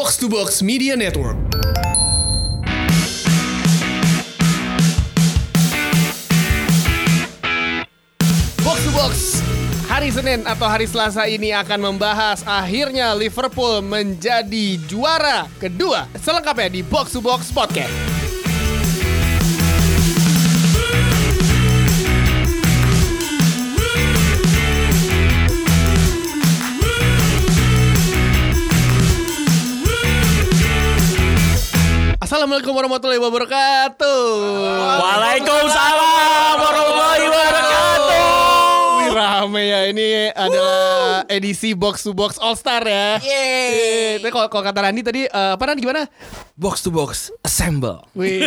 Box to Box Media Network. Box to Box Hari Senin atau hari Selasa ini akan membahas akhirnya Liverpool menjadi juara kedua. Selengkapnya di Box to Box Podcast. Assalamualaikum warahmatullahi wabarakatuh. Waalaikumsalam warahmatullahi wabarakatuh. Wih, rame ya ini adalah edisi box to box All Star ya. Yeay. Tapi kalau kata Randi tadi eh, apa Randi gimana? Box to box assemble. Wih,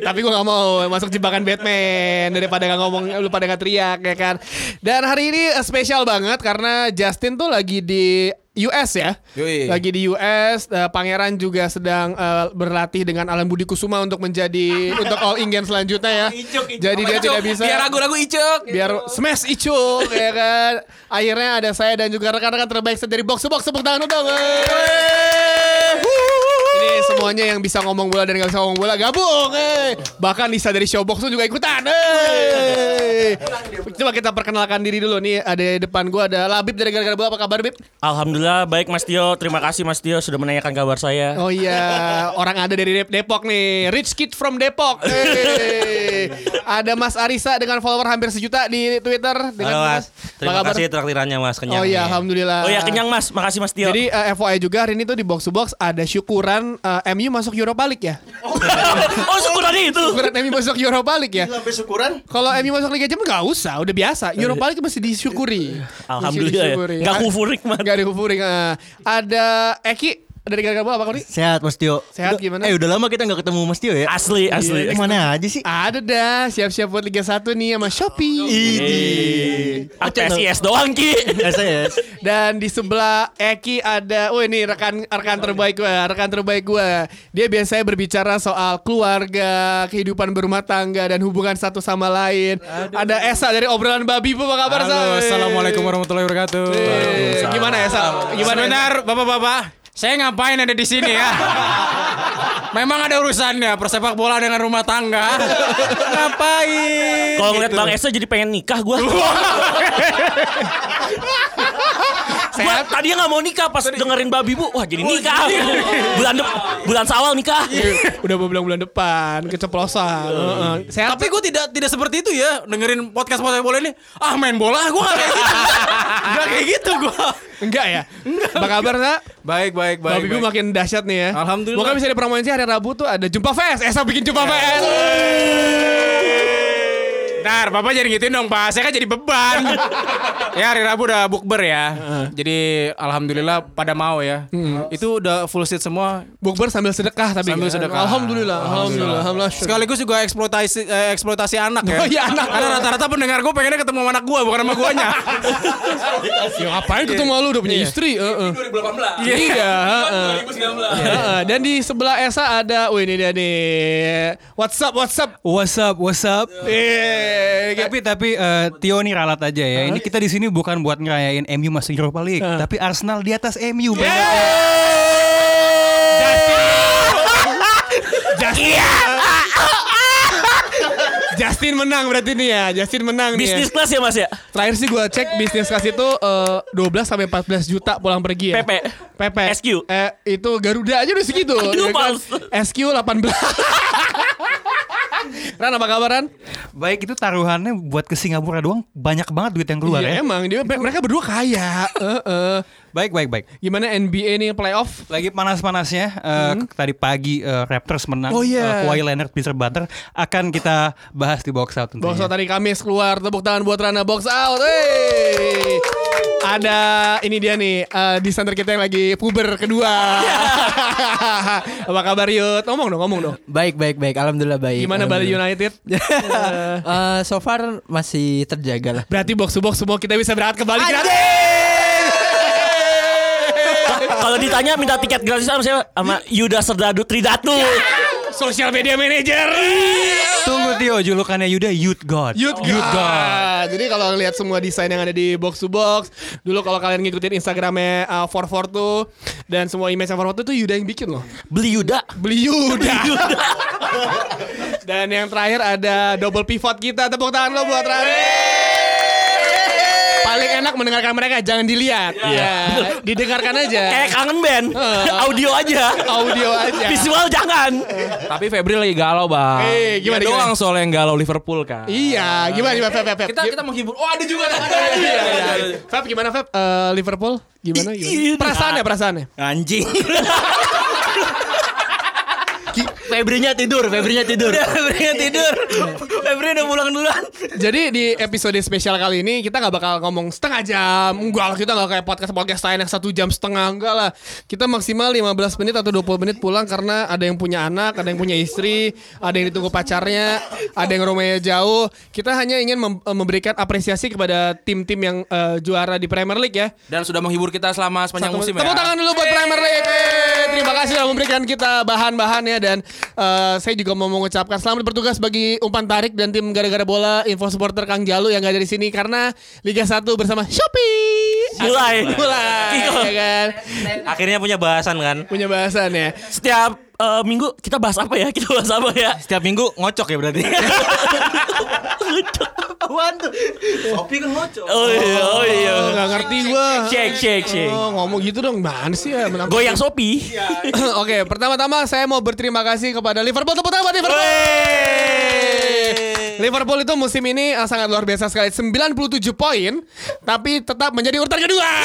tapi gue gak mau masuk jebakan Batman daripada gak ngomong lu pada gak teriak ya kan. Dan hari ini eh, spesial banget karena Justin tuh lagi di US ya. Yoi. Lagi di US, eh, Pangeran juga sedang eh, berlatih dengan Alan Budi Kusuma untuk menjadi untuk All England selanjutnya ya. Jadi dia tidak bisa Biar ragu-ragu icuk. biar smash Icuk ya kan. Akhirnya ada saya dan juga rekan-rekan terbaik dari box box tepuk tangan dong. Semuanya yang bisa ngomong bola dan gak bisa ngomong bola gabung. Eh. Bahkan Lisa dari Showbox tuh juga ikutan. Eh. Coba kita perkenalkan diri dulu nih. Ada di depan gua ada Labib dari gara-gara bola. Apa kabar Bib? Alhamdulillah baik Mas Tio. Terima kasih Mas Tio sudah menanyakan kabar saya. Oh iya, orang ada dari Dep- Depok nih. Rich kid from Depok. Eh. Ada Mas Arisa dengan follower hampir sejuta di Twitter. Dengan Halo mas, terima kabar? kasih traktirannya mas kenyang. Oh iya, nih. alhamdulillah. Oh ya kenyang Mas. Makasih Mas Tio. Jadi eh, FYI juga hari ini tuh di box to box ada syukuran eh, MU masuk Europa League ya. oh syukuran itu. Syukuran MU masuk Europa League ya. sampai syukuran Kalau MU masuk Liga Champions nggak usah, udah biasa. Europa League masih disyukuri. Alhamdulillah ya. Disyukuri. Gak kufurik man. Gak ada ah. Ada Eki dari gara-gara bola apa kali? sehat Mas Tio Sehat Udah- gimana? eh udah lama kita nggak ketemu Mas Tio ya Asli asli. Iya, mana aja sih Ada dah, siap-siap buat Liga 1 nih sama Shopee. Ah, PSIS doang Ki. SAS Dan di sebelah Eki ada, oh ini rekan rekan terbaik gue, rekan terbaik gue. Dia biasanya berbicara soal keluarga, kehidupan berumah tangga dan hubungan satu sama lain. Ada Esa dari obrolan babi bu, apa kabar Sa? Halo, assalamualaikum warahmatullahi wabarakatuh. Eh, Gimana Esa? Gimana? Sebentar, bapak-bapak, saya ngapain ada di sini ya? Memang ada urusannya persepak bola dengan rumah tangga. ngapain? Kalau ngeliat Bang Esa jadi pengen nikah gue. Gua tadinya nggak mau nikah pas dengerin babi bu, wah jadi nikah. bulan de- bulan sawal nikah. Udah beberapa bulan depan, keceplosan. Heeh. Sehat Tapi gue tidak tidak seperti itu ya dengerin podcast podcast bola ini. Ah main bola, gue gak kayak gitu. gak kayak gitu gue. Enggak ya? Apa kabar Sa? Baik baik baik. Babi gue makin dahsyat nih ya. Alhamdulillah. Moga bisa dipromoin sih hari Rabu tuh ada jumpa fest. Esa bikin jumpa fest. Ntar, Bapak jadi gituin dong, Pak. Saya kan jadi beban. ya, hari Rabu udah bukber ya. Jadi, alhamdulillah pada mau ya. Itu udah full seat semua. Bukber sambil sedekah tapi Sambil kan? sedekah. Alhamdulillah, alhamdulillah, alhamdulillah. Sekaligus juga eksploitasi eh, eksploitasi anak ya. Oh, iya, anak. Karena rata-rata pendengar gue pengennya ketemu sama anak gue, bukan sama guanya. Ya ngapain ketemu lu udah punya istri? Heeh. 2018. Iya, heeh. Heeh. Dan di sebelah Esa ada, oh ini dia nih. What's up, what's up? What's up, what's up? Eh, Tapi tapi eh, Tio nih ralat aja ya. Ini kita di sini bukan buat ngerayain MU masuk Europa League, tapi Arsenal di atas MU. Iya. Justin. Justin menang berarti nih ya. Justin menang nih. Bisnis Ya. kelas ya Mas ya. Terakhir sih gue cek bisnis kelas itu eh, 12 sampai 14 juta pulang pergi ya. PP. PP. SQ. Eh, itu Garuda aja udah segitu. Aduh, ya kan? SQ 18. Ran apa kabar Ran? Baik itu taruhannya buat ke Singapura doang banyak banget duit yang keluar Iya, ya. emang dia mereka berdua kaya. Heeh. Baik baik baik. Gimana NBA nih playoff? Lagi panas-panasnya eh, tadi pagi eh, Raptors menang. Oh, iya. Eh, Kawhi Leonard bisa butter akan kita bahas di box out tentunya. Box out tadi Kamis keluar tepuk tangan buat Rana box out. Hey. Ada ini dia nih eh, di center kita yang lagi puber kedua. Apa kabar Yud? Ngomong dong, ngomong dong. Baik, baik, baik. Alhamdulillah baik. Gimana Bali. United? Eh, so far masih terjaga lah. Berarti box to box semua kita bisa berangkat ke Bali gratis. Kalau ditanya minta tiket gratis sama siapa? Sama Yuda Serdadu Tridatu. Social media manager. Tunggu Tio, julukannya Yuda Youth God. Youth God. Jadi kalau lihat semua desain yang ada di box to box, dulu kalau kalian ngikutin Instagramnya uh, 442 dan semua image yang 442 itu Yuda yang bikin loh. Beli Yuda. Beli Yuda. dan yang terakhir ada double pivot kita. Tepuk tangan lo buat Rani. Enak mendengarkan mereka, jangan dilihat. Ya, didengarkan aja. Kayak kangen band. Audio aja. Audio aja. Visual jangan. Tapi Febri lagi galau bang. Eh, gimana, Dia gimana? doang soal yang galau Liverpool kan. Iya, gimana gimana Feb, Feb, Feb? Kita kita menghibur. Oh ada juga. Ada, Iya, iya, iya. Feb gimana Feb? Eh, Liverpool gimana? gimana? Perasaannya, perasaannya. Anjing. Febrinya tidur, Febrinya tidur. Febrinya tidur. Febri udah pulang duluan. Jadi di episode spesial kali ini kita nggak bakal ngomong setengah jam. Enggak lah, kita nggak kayak podcast podcast lain yang satu jam setengah enggak lah. Kita maksimal 15 menit atau 20 menit pulang karena ada yang punya anak, ada yang punya istri, ada yang ditunggu pacarnya, ada yang rumahnya jauh. Kita hanya ingin mem- memberikan apresiasi kepada tim-tim yang eh, juara di Premier League ya. Dan sudah menghibur kita selama sepanjang musim ya. Tepuk tangan dulu buat Premier League. Eh, Terima kasih sudah memberikan kita bahan-bahannya dan eh, saya juga mau mengucapkan selamat bertugas bagi umpan tarik dan tim gara-gara bola info supporter Kang Jalu yang gak ada di sini karena Liga 1 bersama Shopee. Mulai. Mulai. ya kan? Akhirnya punya bahasan kan? Punya bahasan ya. Setiap eh, minggu kita bahas apa ya? Kita bahas apa ya? Setiap minggu ngocok ya berarti. Kopi kan ngocok. Oh iya, oh iya. Oh, gak ngerti gua. Shake, shake, shake. Oh, ngomong gitu dong, mana sih ya? Goyang Sopi. Oke, pertama-tama saya mau berterima kasih kepada Liverpool. Tepuk tangan buat Liverpool. Liverpool itu musim ini uh, sangat luar biasa sekali. 97 poin, tapi tetap menjadi urutan kedua.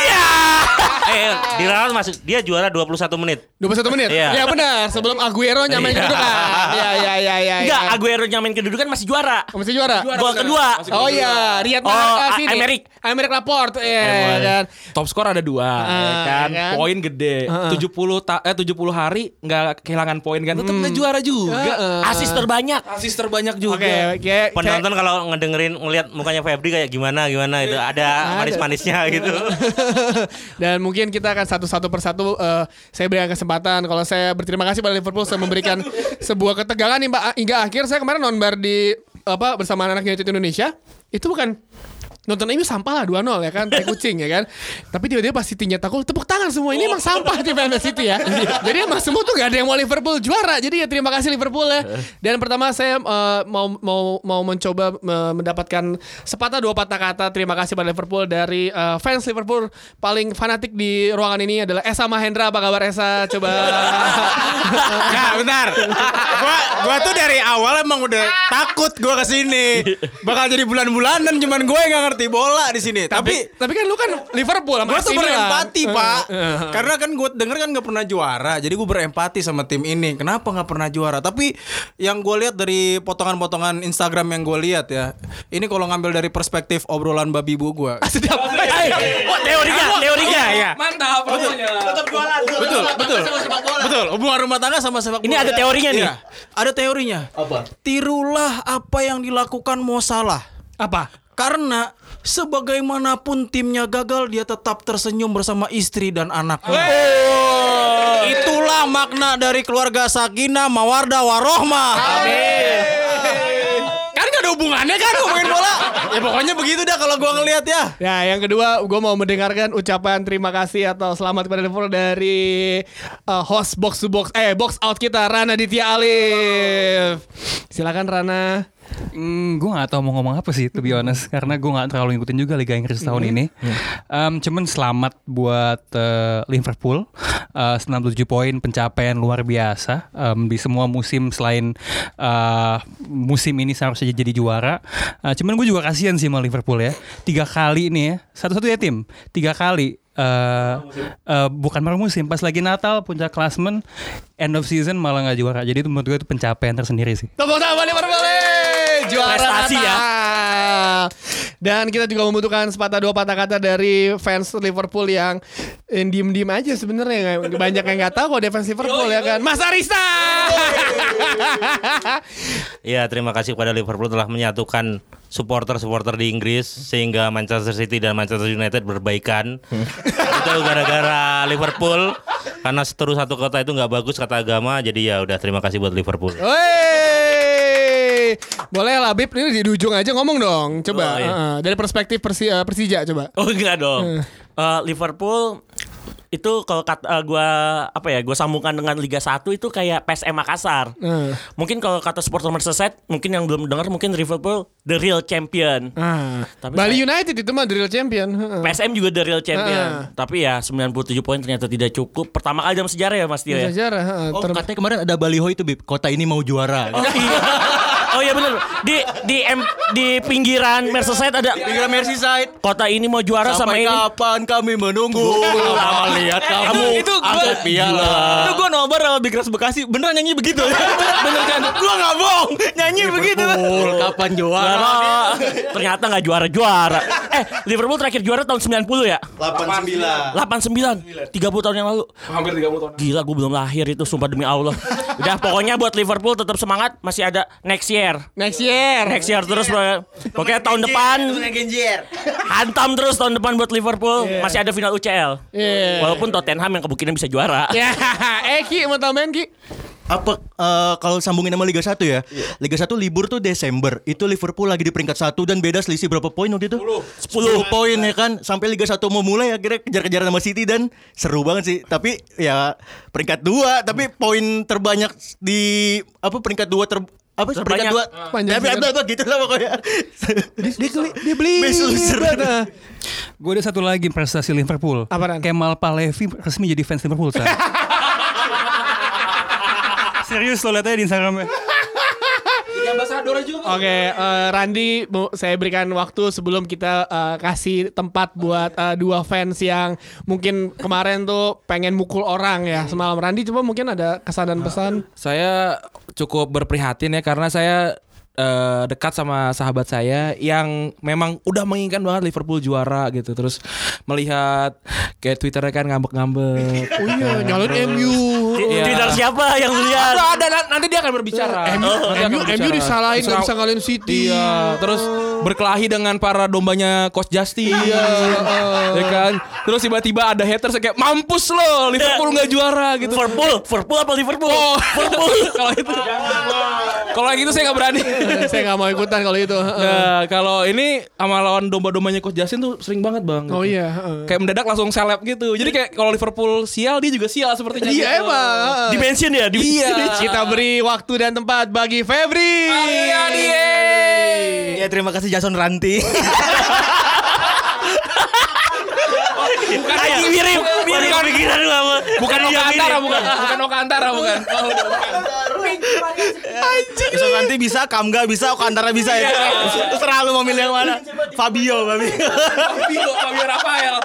Eh, di Real masuk dia juara 21 menit. 21 menit. Iya. Ya benar, sebelum Aguero nyamain Iya. kedudukan. Ya ya ya ya. Enggak, ya. Aguero nyamain kedudukan masih juara. Masih juara. Gol kedua. Oh iya, Riyad Oh, Mahrez A- sini. Aymeric. Aymeric Laporte. Iya kan. Top skor ada dua, ya kan? kan? Poin gede. 70 ta eh 70 hari nggak kehilangan poin kan? Tetap nggak juara juga. Heeh. Asis terbanyak. Asis terbanyak juga. Oke, oke. Penonton kalau ngedengerin ngelihat mukanya Febri kayak gimana gimana itu ada manis-manisnya gitu. Dan mungkin kita akan satu-satu persatu eh, saya berikan kesempatan. Kalau saya berterima kasih pada Liverpool saya memberikan sebuah ketegangan hingga, hingga akhir. Saya kemarin nonbar di apa bersama anak United Indonesia. Itu bukan nonton ini sampah lah 2-0 ya kan? Tai kucing ya kan? Tapi tiba-tiba pas City nyetak tepuk tangan semua. Ini emang sampah tim Man City ya. Jadi emang semua tuh gak ada yang mau Liverpool juara. Jadi ya terima kasih Liverpool ya. Dan pertama saya eh, mau mau mau mencoba eh, mendapatkan sepatah dua patah kata terima kasih pada Liverpool dari eh, fans Liverpool paling fanatik di ruangan ini adalah Esa Mahendra. Apa kabar Esa? Coba. Nah, bentar. gua gua tuh dari awal emang udah takut gua ke sini. Bakal jadi bulan-bulanan cuman gue yang gak ngerti bola di sini. Tapi tapi kan lu kan Liverpool sama gue tuh berempati pak. karena kan gue denger kan nggak pernah juara jadi gue berempati sama tim ini. Kenapa nggak pernah juara? Tapi yang gue lihat dari potongan-potongan Instagram yang gue lihat ya ini kalau ngambil dari perspektif obrolan babi bu gue Sedap. Eh, oh, teorinya, teorinya. ya. Mantap promonya. betul betul. betul. Hubungan rumah tangga sama sepak bola. Ini ada teorinya nih. Iya, ada teorinya. Apa? Tirulah apa yang dilakukan Mo Salah. Apa? Karena sebagaimanapun timnya gagal dia tetap tersenyum bersama istri dan anak. Itulah makna dari keluarga Sakinah Mawardah Warohmah. Kan gak ada hubungannya kan ngomongin bola. Ya pokoknya begitu dah kalau gua ngelihat ya. Ya, yang kedua gue mau mendengarkan ucapan terima kasih atau selamat kepada Liverpool dari uh, host box to box eh box out kita Rana Ditya Alif. Silakan Rana. Hmm, gue gak tau mau ngomong apa sih, to be honest, karena gue gak terlalu ngikutin juga Liga Inggris tahun ini. Em, cuman selamat buat eh, Liverpool, Eh, 97 poin pencapaian luar biasa. Em, di semua musim selain eh, musim ini seharusnya jadi juara. Eh, cuman gue juga kasihan sih sama Liverpool ya, tiga kali nih ya, satu-satu ya tim, tiga kali. eh eh, bukan baru musim pas lagi Natal puncak klasmen end of season malah nggak juara. Jadi itu menurut gue itu pencapaian tersendiri sih. Tepuk tangan Liverpool. Juara Prestasi ya. Dan kita juga membutuhkan sepatah dua patah kata dari fans Liverpool yang eh, diem-diem aja sebenarnya banyak yang nggak tahu kok fans Liverpool ya kan. Mas Arista. Ya, terima kasih kepada Liverpool telah menyatukan supporter-supporter di Inggris sehingga Manchester City dan Manchester United berbaikan. itu gara-gara Liverpool karena seteru satu kota itu nggak bagus kata agama. Jadi ya udah terima kasih buat Liverpool. Wey. Boleh lah Bib ini di ujung aja ngomong dong. Coba Oh, iya. Heeh, dari perspektif Persi, eh, Persija coba. Oh enggak dong. Eh, Liverpool itu kalau kata eh, gua apa ya, gua sambungkan dengan Liga 1 itu kayak PSM Makassar. Eh. Mungkin kalau kata supporter United, mungkin yang belum dengar mungkin Liverpool the real champion. Ah, Tapi Bali kayak- United itu mah the real champion. Heeh. PSM juga the real champion. Tapi ya 97 poin ternyata tidak cukup. Pertama kali dalam sejarah ya Mas Tio ya. Sejarah. heeh, Oh, katanya kemarin ada baliho itu, Bib. Kota ini mau juara. Oh iya. Oh iya benar. Di di M, di pinggiran Merseyside ada Pinggiran Merseyside. kota ini mau juara sama Sampai ini. kapan kami menunggu? Lama lihat kamu itu gua- piala. Itu gue nobar sama Big Ras Bekasi Beneran nyanyi begitu Bener kan Gue gak bohong Nyanyi begitu kapan juara? Ternyata nggak juara-juara. Eh, Liverpool terakhir juara tahun 90 ya? 89. 89. 30 tahun yang lalu. Hampir 30 tahun Gila gue belum lahir itu sumpah demi Allah. Udah pokoknya buat Liverpool tetap semangat, masih ada next year. Next year. Next year terus bro. Pokoknya tahun depan hantam terus tahun depan buat Liverpool. Masih ada final UCL. Iya. Walaupun Tottenham yang kemungkinan bisa juara. Ya, eh Ki mau tambahin Ki? Apa eh, kalau sambungin sama Liga 1 ya? Liga 1 libur tuh Desember. Itu Liverpool lagi di peringkat 1 dan beda selisih berapa poin waktu itu? 10. 10 poin ya kan. Sampai Liga 1 mau mulai akhirnya kejar-kejaran sama City dan seru banget sih. Tapi ya peringkat 2 tapi poin terbanyak di apa peringkat 2 ter apa sih, peringkat Terbanyak. 2 Panjang tapi apa gitu lah pokoknya. Dia keli, dia beli. Gue ada satu lagi prestasi Liverpool. Apaan? Kemal Palevi resmi jadi fans Liverpool. Serius lo lihat aja di Instagramnya. Oke, eh, Randi, saya berikan waktu sebelum kita eh, kasih tempat buat eh, dua fans yang mungkin kemarin tuh pengen mukul orang ya semalam. Randi coba mungkin ada kesan dan pesan. Saya cukup berprihatin ya Karena saya eh, dekat sama sahabat saya yang memang udah menginginkan banget Liverpool juara gitu terus melihat kayak twitternya kan ngambek-ngambek Oh iya, nyalon MU. Iya. Twitter siapa yang lihat? ada, ada na- nanti dia akan berbicara MU, MU, berbicara. MU disalahin nggak bisa ngalahin City. Iya, terus berkelahi dengan para dombanya Coach Justin. Iya, ya kan. Terus tiba-tiba ada haters kayak mampus lo, Liverpool nggak juara gitu. Liverpool, Liverpool apa Liverpool? Oh, Liverpool. kalau itu, kalau yang itu saya nggak berani. saya nggak mau ikutan kalau itu. Nah, kalau ini sama lawan domba-dombanya Coach Justin tuh sering banget bang. Oh gitu. iya. heeh. Kayak mendadak langsung seleb gitu. Jadi kayak kalau Liverpool sial dia juga sial sepertinya. Iya gitu. emang. heeh. Dimension ya? Dimension. Iya. Kita beri waktu dan tempat bagi Febri. Iya dia. Ya terima kasih Jason Ranti. Bukan Anjing mirip, mirip pikiran lu sama. Bukan Iya, Oka Antara, mirip. bukan. Bukan Oka Antara, bukan. Oh, Jason Ranti bisa, Kamga bisa, Okantara bisa ya. Terserah lu mau milih yang mana. Fabio, Fabio. Fabio, Fabio Rafael.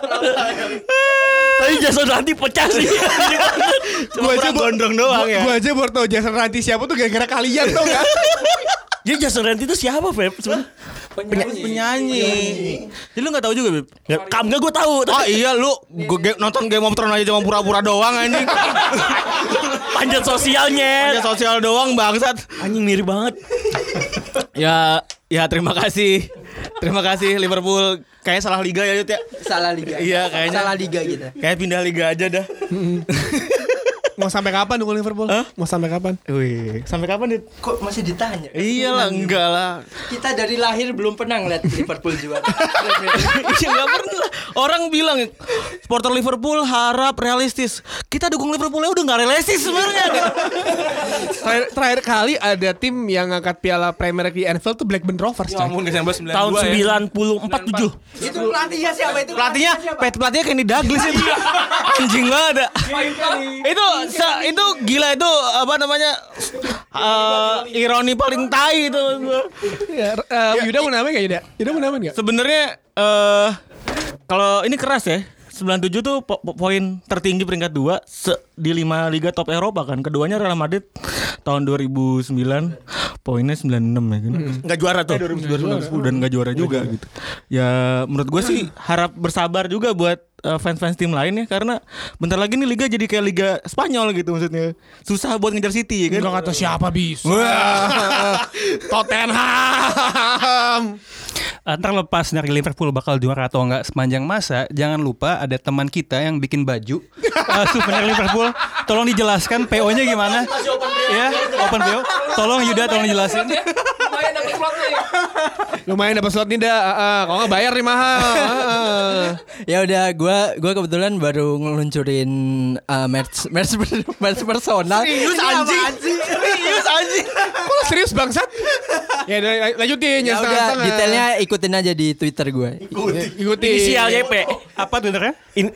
Tapi Jason nanti pecah sih. Cuma aja gondrong doang ya. Gua aja baru tau Jason Ranti siapa tuh gara-gara kalian tau gak? Jadi Jason Ranti itu siapa, Feb? Sebenarnya? Penyanyi. Jadi lu gak tahu juga, Beb? Kam gak gue tahu. Ah iya lu gua ge- nonton Game of Thrones aja cuma pura-pura doang anjing. Panjat sosialnya. Aja sosial doang bangsat. Anjing mirip banget. Ya, ya terima kasih. Terima kasih Liverpool. Kayaknya salah liga ya Yud ya. Salah liga. Iya, kayaknya. Salah liga gitu. Kayak pindah liga aja dah. Mau sampai kapan dukung Liverpool? Mau sampai kapan? Wih, sampai kapan, Dit? Kok masih ditanya? Iyalah, enggak lah. Kita dari lahir belum pernah ngeliat Liverpool juara. Iya enggak pernah. Orang bilang supporter Liverpool harap realistis. Kita dukung Liverpool ya udah enggak realistis sebenarnya. Terakhir, terakhir kali ada tim yang ngangkat piala Premier League di Anfield tuh Blackburn Rovers. Ya ampun Desember 92 Tahun ya. 94 7. itu pelatihnya siapa itu? Pelatihnya, pelatihnya Kenny Douglas itu. Anjing banget. ya. itu se- itu gila itu apa namanya? eh, ironi paling tai itu. Ya, eh, Yuda mau namain gak Yuda? Yuda mau namain gak? Sebenarnya eh kalau ini keras ya. 97 tuh po- po- poin tertinggi peringkat 2 di 5 liga top Eropa kan. Keduanya Real Madrid tahun 2009 poinnya 96 ya kan. Enggak juara tuh. 2010 dan enggak juara juga gitu. Ya menurut gue sih harap bersabar juga buat eh, fans-fans tim lain ya karena bentar lagi nih liga jadi kayak liga Spanyol gitu maksudnya. Susah buat ngejar City ya kan. Enggak kata siapa bisa. Tottenham. Eh, Ntar lepas dari Liverpool bakal juara atau enggak sepanjang masa, jangan lupa ada teman kita yang bikin baju uh, souvenir Liverpool. Tolong dijelaskan PO-nya gimana? Ya, open PO. Tolong Yuda tolong jelasin. Lumayan dapat slot nih dah. Ah, ah. Kalau nggak bayar nih mahal. Ah, ah. Ya udah gua gua kebetulan baru ngeluncurin uh, merch merch, merch personal. Serius anjing. Serius anjing. Kok lo serius bangsat? Ya udah lanjutin Ya ya udah detailnya ikutin aja di Twitter gue. Ikuti. Inisial YP. Apa Twitternya? In-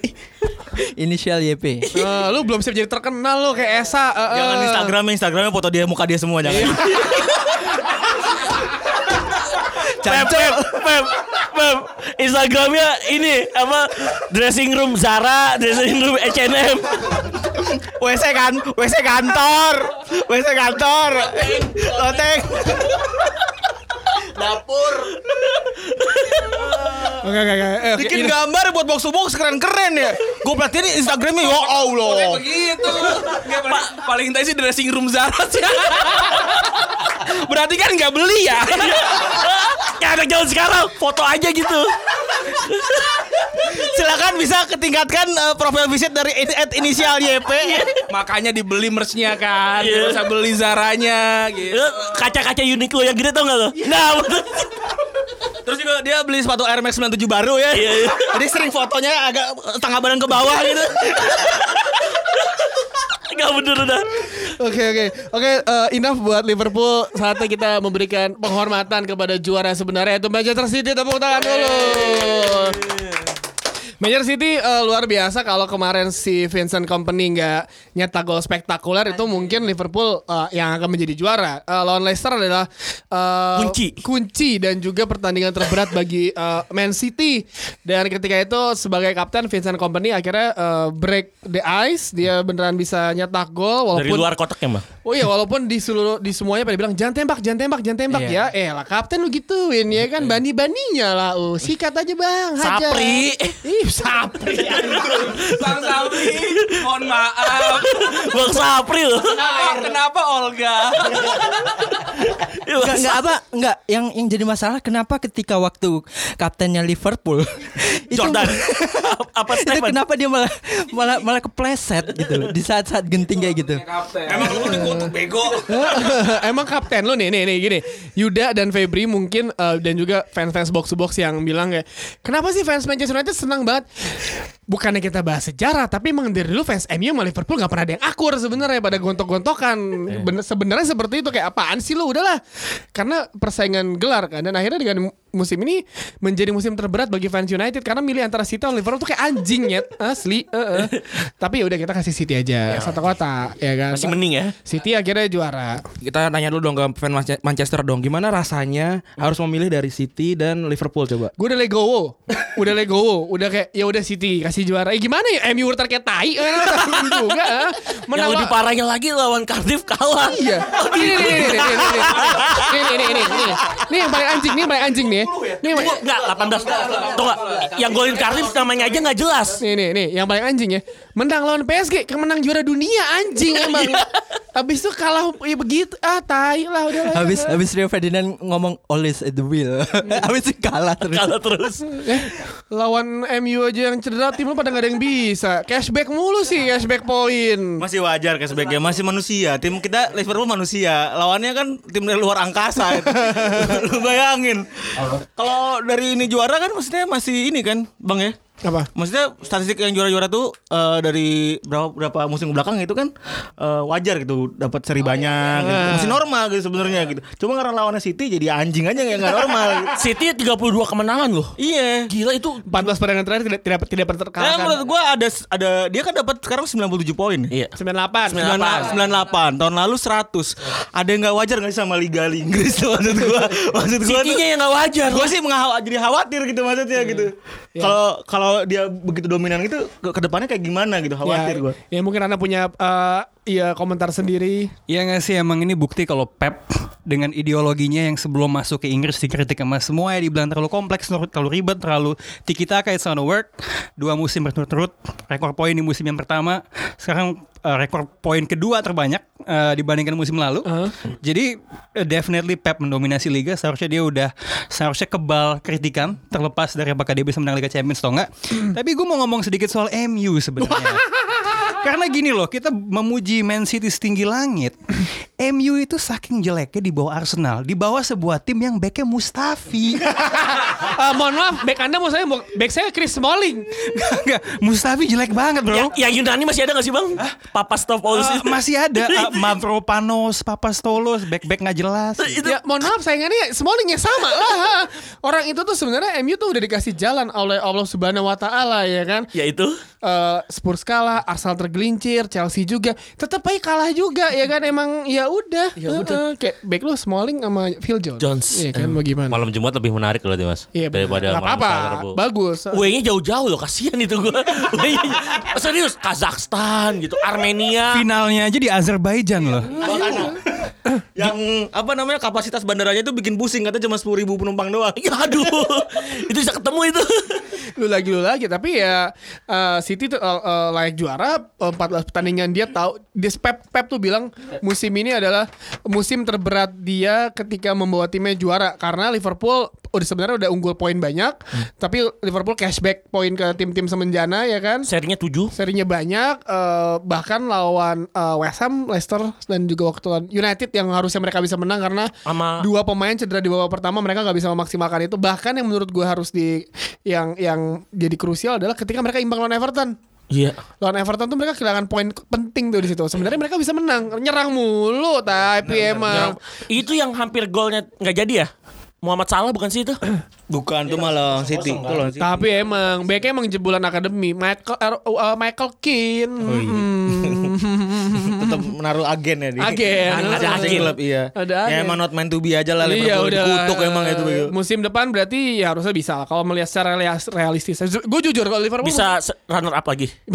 Inisial YP. Eh, lu belum siap jadi terkenal lu kayak Esa. eh, eh. Jangan Instagramnya, Instagramnya foto dia muka dia semua jangan. Pep, Pep, Pep, Pep. Instagramnya ini apa? Dressing room Zara, dressing room H&M. WC kan, WC kantor, WC kantor, loteng. Oke oke oke. Eh, Bikin ini- gambar buat box to box keren keren ya. Gue perhatiin Instagramnya ya Allah. Begitu. Pa- paling tadi sih dressing room Zara sih. Berarti kan nggak beli ya? Ya anak zaman sekarang foto aja gitu. Silakan bisa ketingkatkan eh, profil visit dari in- at inisial YP. Makanya dibeli merchnya kan. Iya. Nggak usah beli Zaranya gitu. Lu Kaca-kaca Uniqlo yang gede tau gak lo? Nah, betul. Terus juga dia beli sepatu Air Max 97 baru ya. Iya, iya. Jadi sering fotonya agak tengah badan ke bawah gitu. Gak bener udah. Oke oke oke eh, enough buat Liverpool saatnya kita memberikan penghormatan kepada juara sebenarnya itu Manchester City tepuk tangan dulu. Manchester City eh, luar biasa kalau kemarin si Vincent Company nggak nyetak gol spektakuler itu mungkin Liverpool eh, yang akan menjadi juara. Eh, lawan Leicester adalah eh, Kunci. kunci dan juga pertandingan terberat bagi eh, Man City. Dan ketika itu sebagai kapten Vincent Company akhirnya eh, break the ice, dia beneran bisa nyetak gol walaupun Dari luar kotak ya, Mbak? Oh iya walaupun di seluruh di semuanya pada bilang jangan tembak, jangan tembak, jangan tembak ya. Eh lah kapten lu gituin ya kan bani-baninya lah. Oh, sikat aja Bang, hajar. Sapri. Ih, Sapri. Bang Sabri, mohon maaf. Bang Sapri loh. Kenapa Olga? Enggak, enggak apa, enggak. Yang yang jadi masalah kenapa ketika waktu kaptennya Liverpool itu Jordan. Apa itu kenapa dia malah malah malah kepleset gitu loh di saat-saat genting kayak gitu. Emang lu dikutuk bego. Emang kapten lu nih nih nih gini. Yuda dan Febri mungkin eh, dan juga fans-fans box to box yang bilang kayak kenapa sih fans Manchester United senang banget назад, bukannya kita bahas sejarah tapi emang dari dulu fans MU sama Liverpool nggak pernah ada yang akur sebenarnya pada gontok-gontokan. Bener- sebenarnya seperti itu kayak apaan sih lu? Udahlah. Karena persaingan gelar kan dan akhirnya dengan musim ini menjadi musim terberat bagi fans United karena milih antara City atau Liverpool tuh kayak anjing ya asli eh, eh. tapi ya udah kita kasih City aja satu kota ya kan? Masih mending ya. City akhirnya juara. Kita nanya dulu dong ke fan Manche- Manchester dong, gimana rasanya harus memilih dari City dan Liverpool coba? Gue udah legowo, udah legowo, udah kayak ya udah City masih juara. Eh gimana ya MU terkait tai eh, juga. Eh. Menang lebih parahnya lagi lawan Cardiff kalah. Iya. Oh, gitu. Ini ini ini ini ini ini ini yang paling anjing, ini yang paling anjing nih. Ya. Ini enggak 18. Tuh yang golin Cardiff namanya aja enggak jelas. Nih nih nih yang paling anjing ya. Menang lawan PSG, kemenang juara dunia anjing iya. emang. Habis itu kalah ya begitu. Ah, tai lah udah lah. Habis habis Rio Ferdinand ngomong always at the wheel. habis itu kalah terus. Kalah terus. Eh, lawan MU aja yang cedera tim lu pada gak ada yang bisa. Cashback mulu sih, cashback poin. Masih wajar kayak sebagai masih manusia. Tim kita Liverpool manusia. Lawannya kan tim dari luar angkasa. itu. Lu bayangin. Kalau dari ini juara kan maksudnya masih ini kan, Bang ya? Apa? Maksudnya statistik yang juara-juara tuh eh, dari berapa berapa musim belakang itu kan eh, wajar gitu dapat seri banyak gitu. masih normal gitu sebenarnya gitu cuma karena lawannya City jadi anjing aja nggak nggak normal gitu. City 32 kemenangan loh. iya Gila itu 14 pertandingan terakhir tidak tidak tidak pernah Nah, terkalahkan. menurut gua ada ada dia kan dapat sekarang 97 poin. Iya. 98. 98 tahun lalu 100 ada yang nggak wajar nggak sih sama Liga Inggris tuh maksud gua maksud gua City-nya yang nggak wajar. gue sih menghaw- jadi khawatir gitu maksudnya gitu kalau kalau kalau dia begitu dominan gitu ke ke depannya kayak gimana gitu khawatir ya, gue. ya mungkin anda punya eh, ya komentar sendiri. Iya nggak sih emang ini bukti kalau Pep dengan ideologinya yang sebelum masuk ke Inggris dikritik sama semua ya dibilang terlalu kompleks, terlalu, ribet, terlalu tiki taka it's not work. Dua musim berturut-turut, rekor poin di musim yang pertama, sekarang eh, rekor poin kedua terbanyak eh, dibandingkan musim lalu. Jadi eh, definitely Pep mendominasi liga. Seharusnya dia udah seharusnya kebal kritikan terlepas dari apakah dia bisa menang Liga Champions atau enggak. Tapi gue mau ngomong sedikit soal MU sebenarnya. Karena gini loh, kita memuji Man City setinggi langit. MU itu saking jeleknya di bawah Arsenal, di bawah sebuah tim yang backnya Mustafi. Eh, mohon maaf, back anda mau saya back saya Chris Smalling. Enggak, Mustafi jelek banget bro. Ya, yang Yunani masih ada gak sih bang? Papa Stopoulos Eh, masih ada uh, Mavropanos, Papastolos, back-back nggak jelas. Ya, mohon maaf saingannya Smalling ya sama lah. Orang itu tuh sebenarnya MU tuh udah dikasih jalan oleh Allah Subhanahu wa taala ya kan. Ya itu Eh, Spurs kalah, Arsenal tergelincir, Chelsea juga, tetap aja kalah juga ya kan emang ya udah. Ya udah. Kayak back lu Smalling sama Phil Jones. Jones. Iya kan bagaimana? Malam Jumat lebih menarik loh Mas Iya daripada malam apa-apa. Selasa Rabu. Bagus. W-nya jauh-jauh loh kasihan itu gue Serius Kazakhstan gitu Armenia Finalnya aja di Azerbaijan loh. Yang apa namanya kapasitas bandaranya itu bikin pusing katanya cuma 10.000 ribu penumpang doang. Ya aduh. Itu bisa ketemu itu. Lu lagi lu lagi. Tapi ya eh, City tuh eh, eh, layak juara eh, 14 pertandingan. Dia tahu dia Pep Pep tuh bilang musim ini adalah musim terberat dia ketika membawa timnya juara. Karena Liverpool udah sebenarnya udah unggul poin banyak tapi Liverpool cashback poin ke tim-tim semenjana ya kan? Serinya 7 serinya banyak eh, bahkan lawan eh, West Ham, Leicester dan juga waktu lawan United yang harusnya mereka bisa menang karena Sama- dua pemain cedera di babak pertama mereka nggak bisa memaksimalkan itu. Bahkan yang menurut gue harus di yang yang jadi krusial adalah ketika mereka imbang lawan Everton. Iya. Lawan Everton tuh mereka kehilangan poin penting tuh di situ. Sebenarnya mereka bisa menang. Nyerang mulu tapi emang Itu yang hampir golnya nggak jadi ya Muhammad Salah bukan sih itu Bukan tuh malah City. City. tapi emang backnya emang jebolan akademi Michael er, uh, Michael Keane Hmm. Tetap menaruh agen ya di. Agen. Ada Ada agen klub iya. Ada Ya agen. emang not meant to be aja lah Iya Liverpool udah dikutuk emang itu begitu. Musim depan berarti ya harusnya bisa lah kalau melihat secara real- realistis. Gue jujur kalau Liverpool Bisa runner up lagi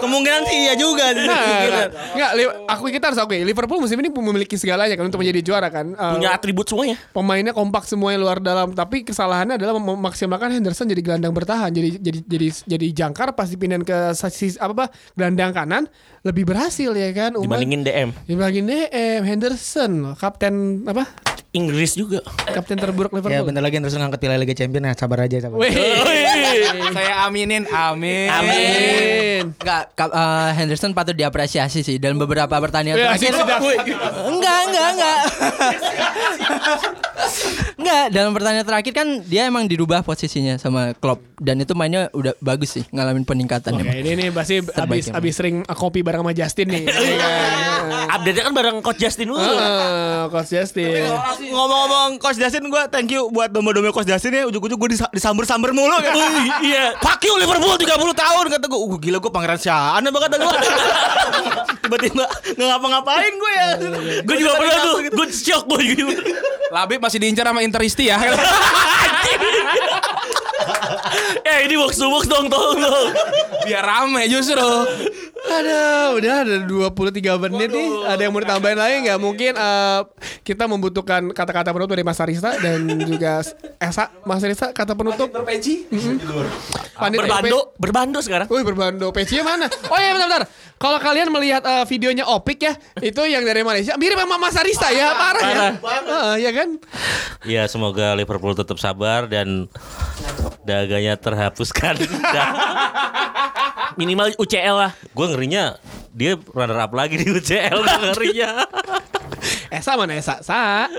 Kemungkinan sih iya juga sih. Nah, Enggak, li- aku kita harus akui Liverpool musim ini memiliki segalanya kan untuk menjadi juara kan. Eh, Punya atribut semuanya. Pemainnya kompak semuanya luar dalam. Tapi kesalahannya adalah mem- memaksimalkan Henderson jadi gelandang bertahan. Jadi jadi jadi jadi jangkar pas dipindahin ke sisi apa apa gelandang kanan lebih berhasil ya kan Umar? Dibandingin DM dibandingin DM Henderson kapten apa? Inggris juga. Kapten terburuk Ya Liverpool bentar lagi terus ngangkat piala Liga Champions ya. Sabar aja sabar. Wih. Saya aminin, amin. Amin. Enggak, Kap- eh, Henderson patut diapresiasi sih dalam beberapa pertandingan Ya, terakhir. Enggak, enggak, enggak. enggak, dalam pertandingan terakhir kan dia emang dirubah posisinya sama Klopp dan itu mainnya udah bagus sih, ngalamin peningkatan. Oke, emang. ini nih pasti abis abis sering kopi bareng sama Justin nih. Iya? Update-nya kan bareng Coach Justin dulu Ah, Coach Justin. Ngomong-ngomong Coach Justin gue thank you buat domba-domba Coach Justin ya ujung-ujung gue disamber-samber mulu kan. Iya Fuck you Liverpool 30 tahun kata gue. Uh, gila gue pangeran Syaan apa kata gue. Tiba-tiba nggak ngapa-ngapain gue ya. Gue juga pernah tuh Gue shock gue gitu Labib masih diincar sama Interisti ya. Eh ini box to box dong tolong dong Biar rame justru. Ada, udah ada 23 menit nih. Ada yang mau ditambahin lagi nggak? Mungkin eh, kita membutuhkan kata-kata penutup dari Mas Arista dan juga Esa. Mas Arista kata penutup. Terpeci. Panitia- Berbando Berbando sekarang Wih berbando pc mana? Oh iya bentar-bentar Kalau kalian melihat eh, videonya Opik ya Itu yang dari Malaysia Mirip sama Mas Arista ya Parah, ya Heeh, ya kan Ya semoga Liverpool tetap sabar dan daganya terhapuskan. Minimal UCL lah gue ngerinya dia runner up lagi di UCL gue ngerinya. Esa mana Esa? Sa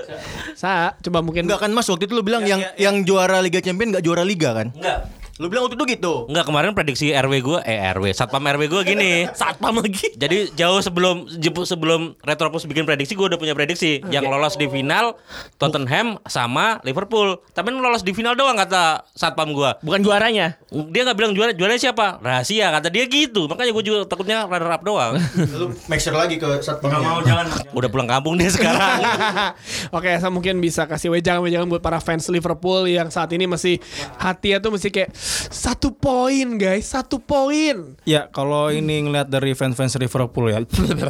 Sa Coba mungkin Enggak kan Mas waktu itu lu bilang yang yang, juara Liga Champions enggak juara liga kan? Enggak. Lu bilang waktu itu gitu. Enggak kemarin prediksi RW gue eh RW satpam RW gue gini. Satpam lagi. Jadi jauh sebelum sebelum Retropus bikin prediksi gue udah punya prediksi. Yang lolos di final Tottenham sama Liverpool. Tapi yang lolos di final doang kata satpam gue Bukan juaranya. dia nggak bilang juara juaranya siapa? Rahasia kata dia gitu. Makanya gue juga takutnya runner up doang. Lu make sure lagi ke satpam. mau jangan udah pulang kampung dia sekarang. Oke, saya mungkin bisa kasih wejangan-wejangan buat para fans Liverpool yang saat ini masih hatinya tuh masih kayak satu poin guys, satu poin. Ya kalau ini ngeliat dari fans-fans Liverpool ya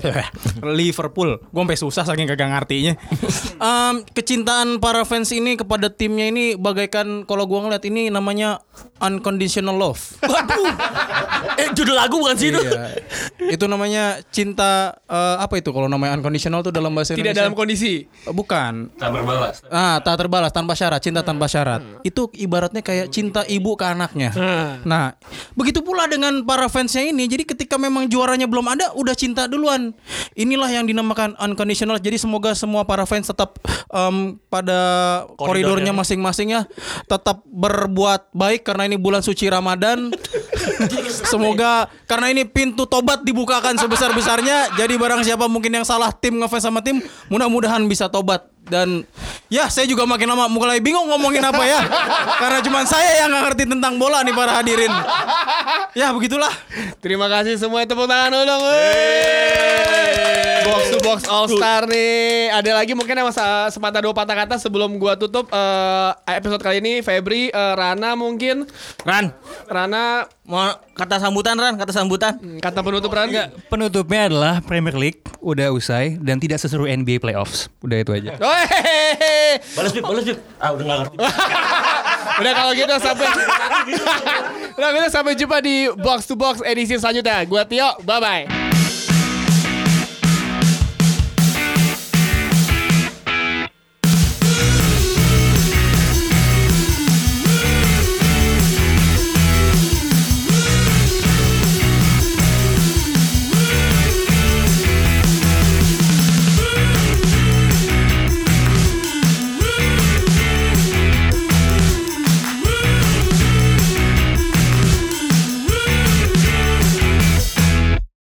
Liverpool Gue sampai susah saking kagak ngartinya Em, Kecintaan para fans ini kepada timnya ini Bagaikan kalau gue ngeliat ini namanya Unconditional love Eh judul lagu bukan sih itu? Iya. Itu namanya cinta eh, Apa itu kalau namanya unconditional tuh dalam bahasa Tidak Indonesia dalam kondisi. Eh, Bukan Ah, tak terbalas tanpa syarat, cinta tanpa syarat. Itu ibaratnya kayak cinta ibu ke anaknya. Nah, begitu pula dengan para fansnya ini. Jadi ketika memang juaranya belum ada, udah cinta duluan. Inilah yang dinamakan unconditional. Jadi semoga semua para fans tetap em, pada koridornya masing-masing ya, tetap berbuat baik karena ini bulan suci Ramadan. Semoga karena ini pintu tobat dibukakan sebesar-besarnya. Jadi barang siapa mungkin yang salah tim ngefans sama tim, mudah-mudahan bisa tobat. Dan ya saya juga makin lama mulai bingung ngomongin apa ya. Karena cuma saya yang nggak ngerti tentang bola nih para hadirin. Ya begitulah. Terima kasih semua tepuk tangan dulu dong. Box to box All Star nih. Ada lagi mungkin yang masa sepatah dua patah kata sebelum gua tutup eh, episode kali ini Febri, eh, Rana mungkin. Ran, Rana mau kata sambutan Ran, kata sambutan. hmm, kata penutup Rana. Penutupnya adalah Premier League udah usai dan tidak seseru NBA playoffs. Udah itu aja. Wey. balas bib balas bib ah udah nggak ngerti Udah kalau gitu sampai Udah gitu sampai jumpa di box to box edisi selanjutnya. Gua Tio, bye bye.